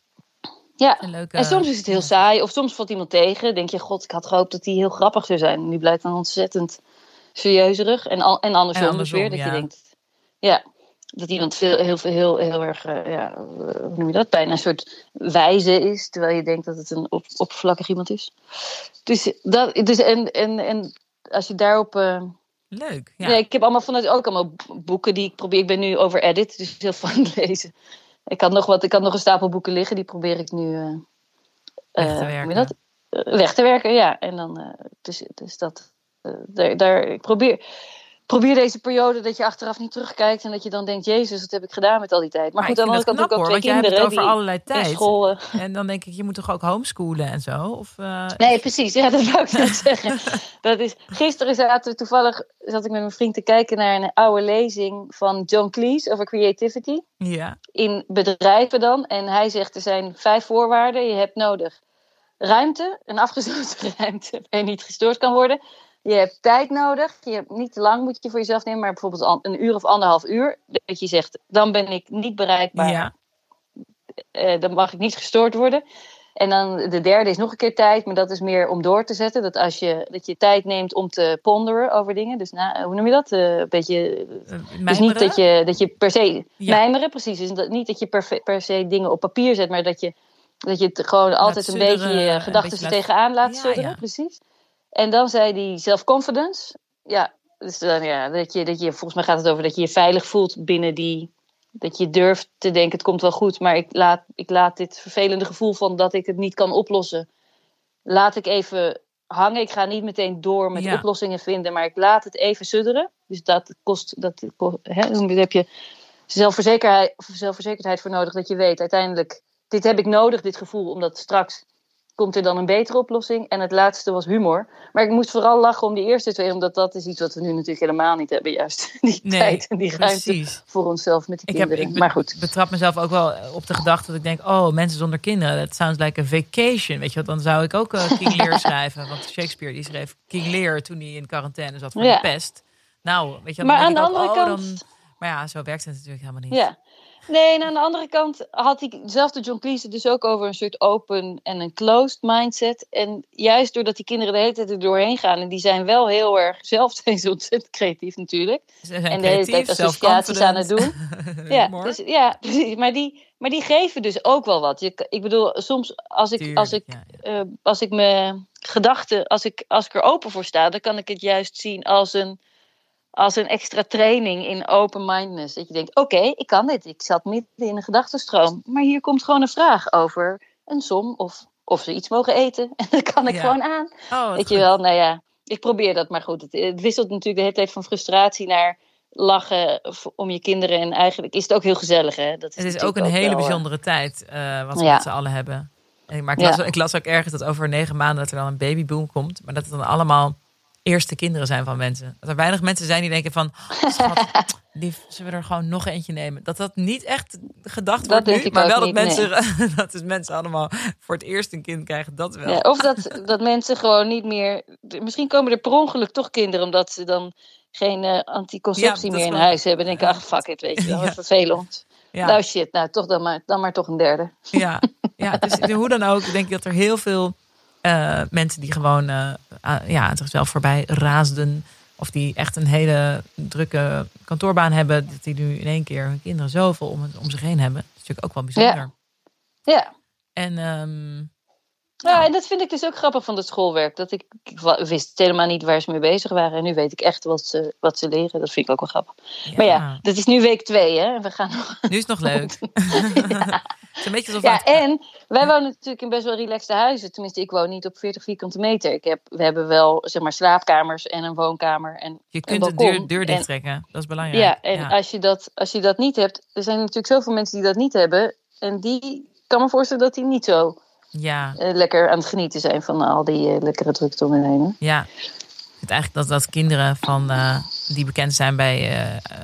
Ja. En, leuke, En soms is het heel saai, of soms valt iemand tegen. Denk je, god, ik had gehoopt dat hij heel grappig zou zijn. Nu blijkt dan ontzettend serieuzerig. En, al, en andersom, En andersom, weer, dat ja. je denkt, ja, dat iemand veel, heel, veel, heel, heel erg, uh, ja, hoe noem je dat, bijna een soort wijze is, terwijl je denkt dat het een op, oppervlakkig iemand is. Dus, dat, dus en, en, en als je daarop... Uh, Leuk, ja. ik heb allemaal vanuit ook allemaal boeken die ik probeer. Ik ben nu over edit, dus heel fun lezen. Ik had nog wat, ik had nog een stapel boeken liggen, die probeer ik nu uh, weg te uh, werken. Dat? Uh, weg te werken, ja. En dan, dus, dus dat, daar, daar, ik probeer, probeer deze periode dat je achteraf niet terugkijkt en dat je dan denkt, Jezus, wat heb ik gedaan met al die tijd. Maar, Maar goed, aan de andere kant ook twee kinderen het over die allerlei in tijd. school... uh, *laughs* En dan denk ik, je moet toch ook homeschoolen en zo? Of, uh, Nee, precies. Ja, dat wou ik net *laughs* zeggen. Dat is, gisteren zaten we toevallig, zat ik met mijn vriend te kijken naar een oude lezing van John Cleese over creativity. Ja. In bedrijven dan. En hij zegt, er zijn vijf voorwaarden. Je hebt nodig ruimte, een afgesloten *laughs* ruimte waar je niet gestoord kan worden. Je hebt tijd nodig. Je hebt niet te lang moet je voor jezelf nemen, maar bijvoorbeeld een uur of anderhalf uur. Dat je zegt, dan ben ik niet bereikbaar. Ja. Uh, dan mag ik niet gestoord worden. En dan de derde is nog een keer tijd, maar dat is meer om door te zetten. Dat als je, dat je tijd neemt om te ponderen over dingen. Dus na, hoe noem je dat? Uh, een beetje. Uh, dus niet dat je, dat je per se. Ja. Mijmeren, precies. Dus dat, niet dat je per, per se dingen op papier zet, maar dat je, dat je het gewoon altijd een beetje je gedachten er tegenaan laat ja. Precies. En dan zei die self-confidence. Ja, dus dan, ja dat, je, dat je, volgens mij gaat het over dat je je veilig voelt binnen die. Dat je durft te denken, het komt wel goed, maar ik laat, ik laat dit vervelende gevoel van dat ik het niet kan oplossen, laat ik even hangen. Ik ga niet meteen door met Ja. oplossingen vinden, maar ik laat het even sudderen. Dus dat kost, dat, hè, dan heb je zelfverzekerheid, zelfverzekerdheid voor nodig, dat je weet uiteindelijk, dit heb ik nodig, dit gevoel, omdat straks komt er dan een betere oplossing. En het laatste was humor. Maar ik moest vooral lachen om die eerste twee, omdat dat is iets wat we nu natuurlijk helemaal niet hebben, juist *laughs* die Nee, tijd en die ruimte Precies. voor onszelf met de Ik, heb, kinderen. ik maar goed. betrap mezelf ook wel op de gedachte dat ik denk: oh, mensen zonder kinderen, dat sounds like a vacation. Weet je wat, dan zou ik ook eh, *laughs* King Lear schrijven. Want Shakespeare die schreef King Lear toen hij in quarantaine zat voor Ja. de pest. Nou, weet je wat, Maar aan de ik ook, andere oh, kant. dan- maar ja, zo werkt het natuurlijk helemaal niet. Ja. Nee, en aan de andere kant had ik dezelfde John Cleese het dus ook over een soort open en een closed mindset. En juist doordat die kinderen de hele tijd er doorheen gaan, en die zijn wel heel erg, *laughs* zelf zijn ze ontzettend creatief natuurlijk. Ze zijn En de hele tijd associaties aan het doen. Ja, *laughs* dus, ja *laughs* precies. Maar die, maar die geven dus ook wel wat. Je, ik bedoel, soms als ik, als ik, Tuurlijk, ja, ja. eh, als ik mijn gedachten, als ik, als ik er open voor sta, dan kan ik het juist zien als een, als een extra training in open-mindedness. Dat je denkt, oké, ik kan dit. Ik zat midden in een gedachtenstroom. Maar hier komt gewoon een vraag over een som of of ze iets mogen eten. *laughs* En dan kan ik Ja. gewoon aan. Oh, Weet je wel, nou ja, ik probeer dat, maar goed. Het, het wisselt natuurlijk de hele tijd van frustratie naar lachen om je kinderen. En eigenlijk is het ook heel gezellig, hè? Dat Het is ook een hele wel, eh, bijzondere tijd eh, wat we Ja. met z'n allen hebben. En- Maar ik Ja. las, ik las ook ergens dat over negen maanden dat er dan een babyboom komt. Maar dat het dan allemaal eerste kinderen zijn van mensen. Dat er weinig mensen zijn die denken van... Schat, *laughs* lief, zullen we er gewoon nog eentje nemen? Dat dat niet echt gedacht Dat wordt nu. Maar wel dat niet, mensen, *laughs* dat is mensen allemaal voor het eerst een kind krijgen. Dat wel. Ja, of dat, dat mensen gewoon niet meer. Misschien komen er per ongeluk toch kinderen omdat ze dan geen Ja, anticonceptie meer in wel. huis hebben. En denken, ach fuck it, weet je wel, Ja. vervelend. Ja. Nou shit, nou toch dan maar, dan maar toch een derde. Ja, ja dus hoe dan ook, denk ik dat er heel veel eh, mensen die gewoon aan- ja, aan zichzelf voorbij raasden. Of die echt een hele drukke kantoorbaan hebben. Dat die nu in één keer hun kinderen zoveel om, om zich heen hebben. Dat is natuurlijk ook wel bijzonder. Ja. En ehm, Ja, en dat vind ik dus ook grappig van het schoolwerk. Dat ik, wist helemaal niet waar ze mee bezig waren. En nu weet ik echt wat ze, wat ze leren. Dat vind ik ook wel grappig. Maar ja, dat is nu week twee, hè. We gaan nog... nu is het nog leuk. *laughs* *laughs* Het is een beetje Ja, en wij wonen natuurlijk in best wel relaxte huizen. Tenminste, ik woon niet op 40 vierkante meter. Ik heb, we hebben wel, zeg maar, slaapkamers en een woonkamer. En je kunt een de deur, deur dicht trekken. Dat is belangrijk. Ja, en Als, je dat, als je dat niet hebt, er zijn natuurlijk zoveel mensen die dat niet hebben. En die kan me voorstellen dat die niet zo ja, eh, lekker aan het genieten zijn van al die eh, lekkere drukte om hen heen. Ja, ik vind eigenlijk dat, dat kinderen van, eh, die bekend zijn bij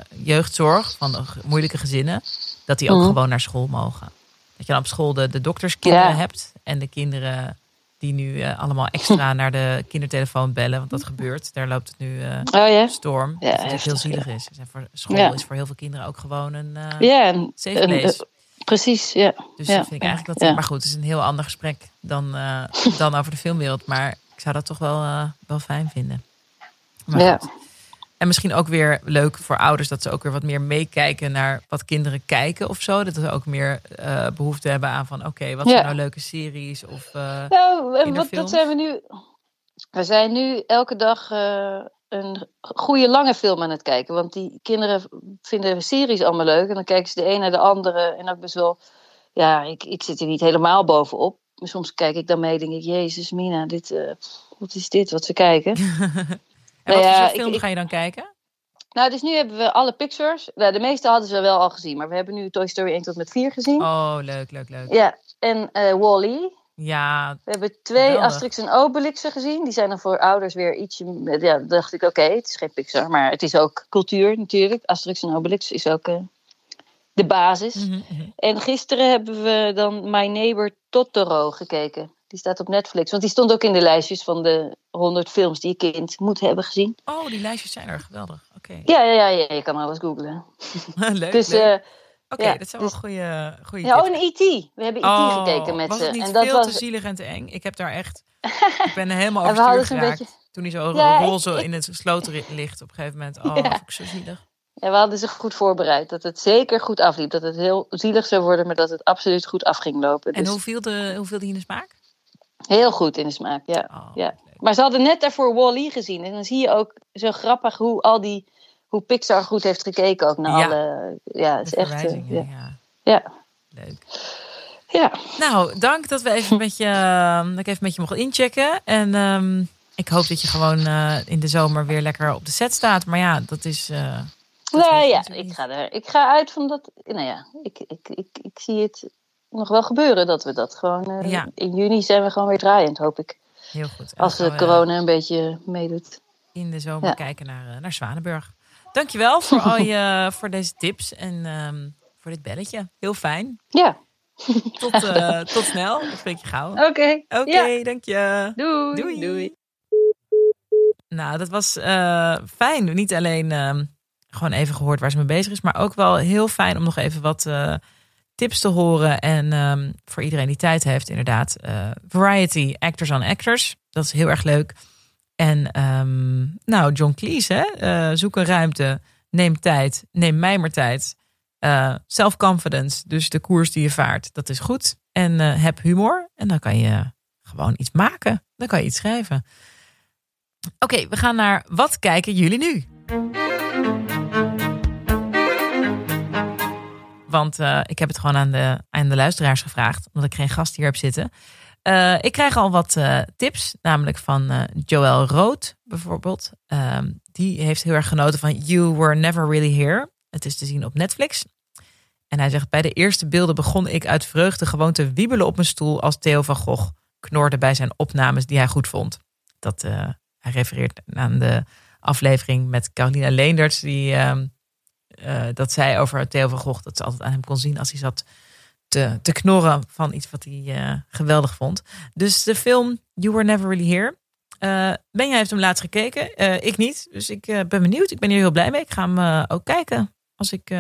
jeugdzorg, van moeilijke gezinnen, dat die ook Mhm. gewoon naar school mogen. Dat je dan op school de, de dokterskinderen Ja. hebt en de kinderen die nu allemaal extra *laughs* naar de kindertelefoon bellen, want dat gebeurt. Daar loopt het nu Oh storm. Ja, dat het heel zielig is. Voor school is voor heel veel kinderen ook gewoon een Ja, en, safe place. Precies, ja. Dus ja, dat vind ik eigenlijk dat. ja. Maar goed, het is een heel ander gesprek dan, eh, *laughs* dan over de filmwereld. Maar ik zou dat toch wel, eh, wel fijn vinden. Maar Ja. goed. En misschien ook weer leuk voor ouders dat ze ook weer wat meer meekijken naar wat kinderen kijken of zo. Dat ze ook meer eh, behoefte hebben aan van oké, wat Ja. zijn nou leuke series of Nou, en wat, dat zijn we nu. We zijn nu elke dag een goede lange film aan het kijken. Want die kinderen vinden series allemaal leuk. En dan kijken ze de een naar de andere. En ook best wel. Ja, ik, ik zit er niet helemaal bovenop. Maar soms kijk ik dan mee en denk ik: Jezus, Mina, dit, eh, wat is dit wat we kijken? *laughs* en Nou wat voor ja, film ik- ga je dan kijken? nou, dus nu hebben we alle Pixars. Nou, de meeste hadden ze wel al gezien. Maar we hebben nu Toy Story 1 tot met 4 gezien. Oh, leuk, leuk, leuk. Ja, en eh Wall-E. Ja, We hebben twee Geweldig. Asterix en Obelixen gezien. Die zijn dan voor ouders weer ietsje... Ja, dacht ik, oké, het is geen Pixar, maar het is ook cultuur natuurlijk. Asterix en Obelix is ook eh, de basis. mhm, mhm. En gisteren hebben we dan My Neighbor Totoro gekeken. Die staat op Netflix. Want die stond ook in de lijstjes van de 100 films die je kind moet hebben gezien. oh, die lijstjes zijn er geweldig. Oké, Ja, ja, ja, ja, je kan alles googlen. *laughs* leuk. Dus, leuk. eh, Oké, ja, dat zijn wel dus- goede, goede ja, oh, en E.T. We hebben E.T. Oh, gekeken met was ze. het niet En dat veel was... te zielig en te eng? Ik heb daar echt... *laughs* ik ben helemaal overstuur geraakt. beetje- Toen hij zo Ja, roze ik- in het sloot ligt op een gegeven moment. Oh, *laughs* Ja. ik zo zielig. Ja, we hadden zich goed voorbereid. Dat het zeker goed afliep. Dat het heel zielig zou worden, maar dat het absoluut goed af ging lopen. En Dus hoe viel, de, hoe viel die in de smaak? Heel goed in de smaak, ja. Oh, Ja. leuk. Maar ze hadden net daarvoor Wall-E gezien. En dan zie je ook zo grappig hoe al die... Hoe Pixar goed heeft gekeken ook naar Ja. alle... Ja, het is echt... eh, ja. ja. Ja. Leuk. ja. Nou, dank dat we even met je, ehm, dat ik even met je mocht inchecken. En ehm, ik hoop dat je gewoon eh, in de zomer weer lekker op de set staat. Maar ja, dat is... dat Nou je ja, ik ga, er, ik ga uit van dat... Nou ja, ik, ik, ik, ik zie het nog wel gebeuren dat we dat gewoon... Ja. In juni zijn we gewoon weer draaiend, hoop ik. Heel goed. En Als de we, corona een beetje meedoet. in de zomer Ja. kijken naar, naar Zwanenburg. Dankjewel voor, al *laughs* je, voor deze tips en ehm, voor dit belletje. Heel fijn. Ja, Tot, eh, *laughs* tot snel. Ik spreek je gauw. oké. Oké, Ja. dank je. Doei. Doei. Doei. Nou, dat was eh, fijn. Niet alleen ehm, gewoon even gehoord waar ze mee bezig is, maar ook wel heel fijn om nog even wat eh, tips te horen. En ehm, voor iedereen die tijd heeft, inderdaad. eh, variety, actors on actors. Dat is heel erg leuk. En ehm, nou, John Cleese, hè? eh, zoek een ruimte, neem tijd, neem mij maar tijd. Eh, self-confidence, dus de koers die je vaart, dat is goed. En eh, heb humor en dan kan je gewoon iets maken. Dan kan je iets schrijven. Oké, we gaan naar wat kijken jullie nu? Want ik heb het gewoon aan de, aan de luisteraars gevraagd, omdat ik geen gast hier heb zitten. Uh, ik krijg al wat uh, tips, namelijk van uh, Joël Rood bijvoorbeeld. Ehm, die heeft heel erg genoten van You Were Never Really Here. Het is te zien op Netflix. En hij zegt, bij de eerste beelden begon ik uit vreugde gewoon te wiebelen op mijn stoel als Theo van Gogh knorde bij zijn opnames die hij goed vond. Dat, hij refereert aan de aflevering met Carolina Leenderts, die ehm, dat zei over Theo van Gogh, dat ze altijd aan hem kon zien als hij zat te, knorren van iets wat hij uh, geweldig vond. Dus de film You Were Never Really Here. Uh, Benja heeft hem laatst gekeken. Uh, ik niet. Dus ik ben benieuwd. Ik ben hier heel blij mee. Ik ga hem ook kijken als ik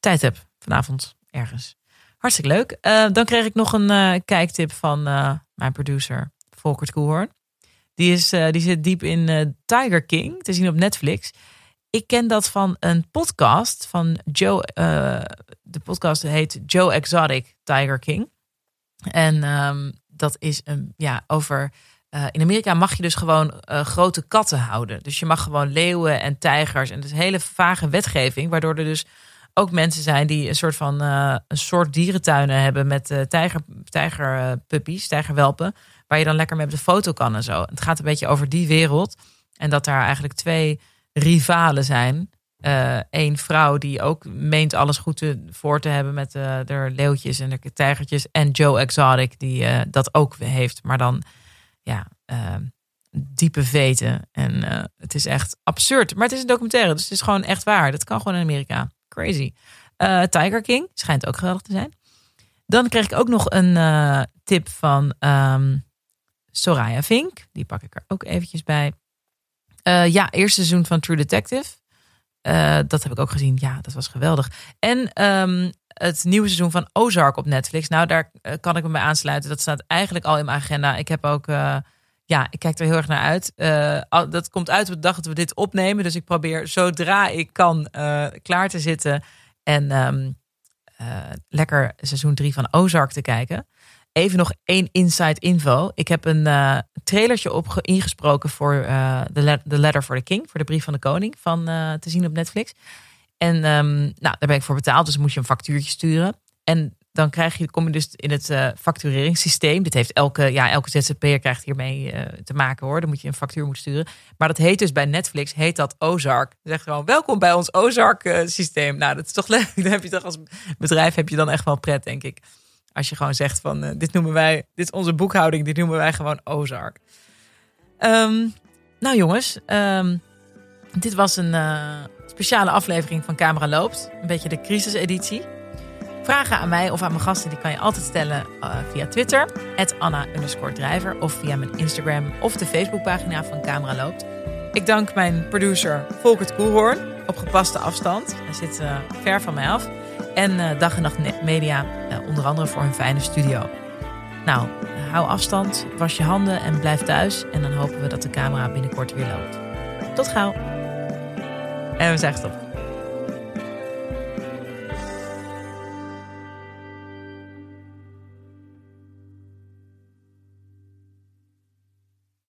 tijd heb vanavond ergens. Hartstikke leuk. dan kreeg ik nog een kijktip van mijn producer Volkert Koelhoorn. Die, is, die zit diep in Tiger King te zien op Netflix. Ik ken dat van een podcast van Joe. Uh, de podcast heet Joe Exotic Tiger King. En um, dat is een, ja, over. Uh, in Amerika mag je dus gewoon uh, grote katten houden. Dus je mag gewoon leeuwen en tijgers. En dat is een hele vage wetgeving, waardoor er dus ook mensen zijn die een soort van een soort dierentuinen hebben met tijger, tijgerpuppies, tijgerwelpen. Waar je dan lekker mee op de foto kan en zo. Het gaat een beetje over die wereld. En dat daar eigenlijk twee rivalen zijn. Eén uh, vrouw die ook meent alles goed te, voor te hebben met uh, de leeuwtjes en de tijgertjes. En Joe Exotic die uh, dat ook heeft, maar dan ja, diepe veten. En het is echt absurd. Maar het is een documentaire, dus het is gewoon echt waar. Dat kan gewoon in Amerika. Crazy. Tiger King schijnt ook geweldig te zijn. Dan kreeg ik ook nog een tip van um, Soraya Vink. Die pak ik er ook eventjes bij. Uh, ja, eerste seizoen van True Detective. Uh, dat heb ik ook gezien. Ja, dat was geweldig. En um, het nieuwe seizoen van Ozark op Netflix. Nou, daar uh, kan ik me bij aansluiten. Dat staat eigenlijk al in mijn agenda. Ik heb ook, ja, ik kijk er heel erg naar uit. dat komt uit de dag dat we dit opnemen. Dus ik probeer zodra ik kan klaar te zitten. En um, lekker seizoen 3 van Ozark te kijken. Even nog één inside info. Ik heb een uh, trailertje op ingesproken voor uh, The, Letter for the King, voor de brief van de koning, van uh, te zien op Netflix. En um, nou, daar ben ik voor betaald, dus moet je een factuurtje sturen. En dan krijg je, kom je dus in het factureringssysteem. Dit heeft elke, ja, elke ZZP'er krijgt hiermee te maken hoor. Dan moet je een factuur moeten sturen. Maar dat heet dus bij Netflix, heet dat Ozark. Zegt gewoon, welkom bij ons Ozark systeem. Nou, dat is toch leuk. *laughs* Dan heb je toch als bedrijf heb je dan echt wel pret, denk ik. Als je gewoon zegt van uh, dit noemen wij, dit is onze boekhouding, dit noemen wij gewoon Ozark. Um, nou jongens, um, dit was een uh, speciale aflevering van Camera Loopt. Een beetje de crisiseditie. Vragen aan mij of aan mijn gasten die kan je altijd stellen uh, via Twitter. Anna Drijver of via mijn Instagram of de Facebookpagina van Camera Loopt. Ik dank mijn producer Volkert Koelhoorn op gepaste afstand. Hij zit ver van mij af. En uh, Dag en Nacht Media, uh, onder andere voor hun fijne studio. Nou, hou afstand, was je handen en blijf thuis. En dan hopen we dat de camera binnenkort weer loopt. Tot gauw. En we zijn gestopt.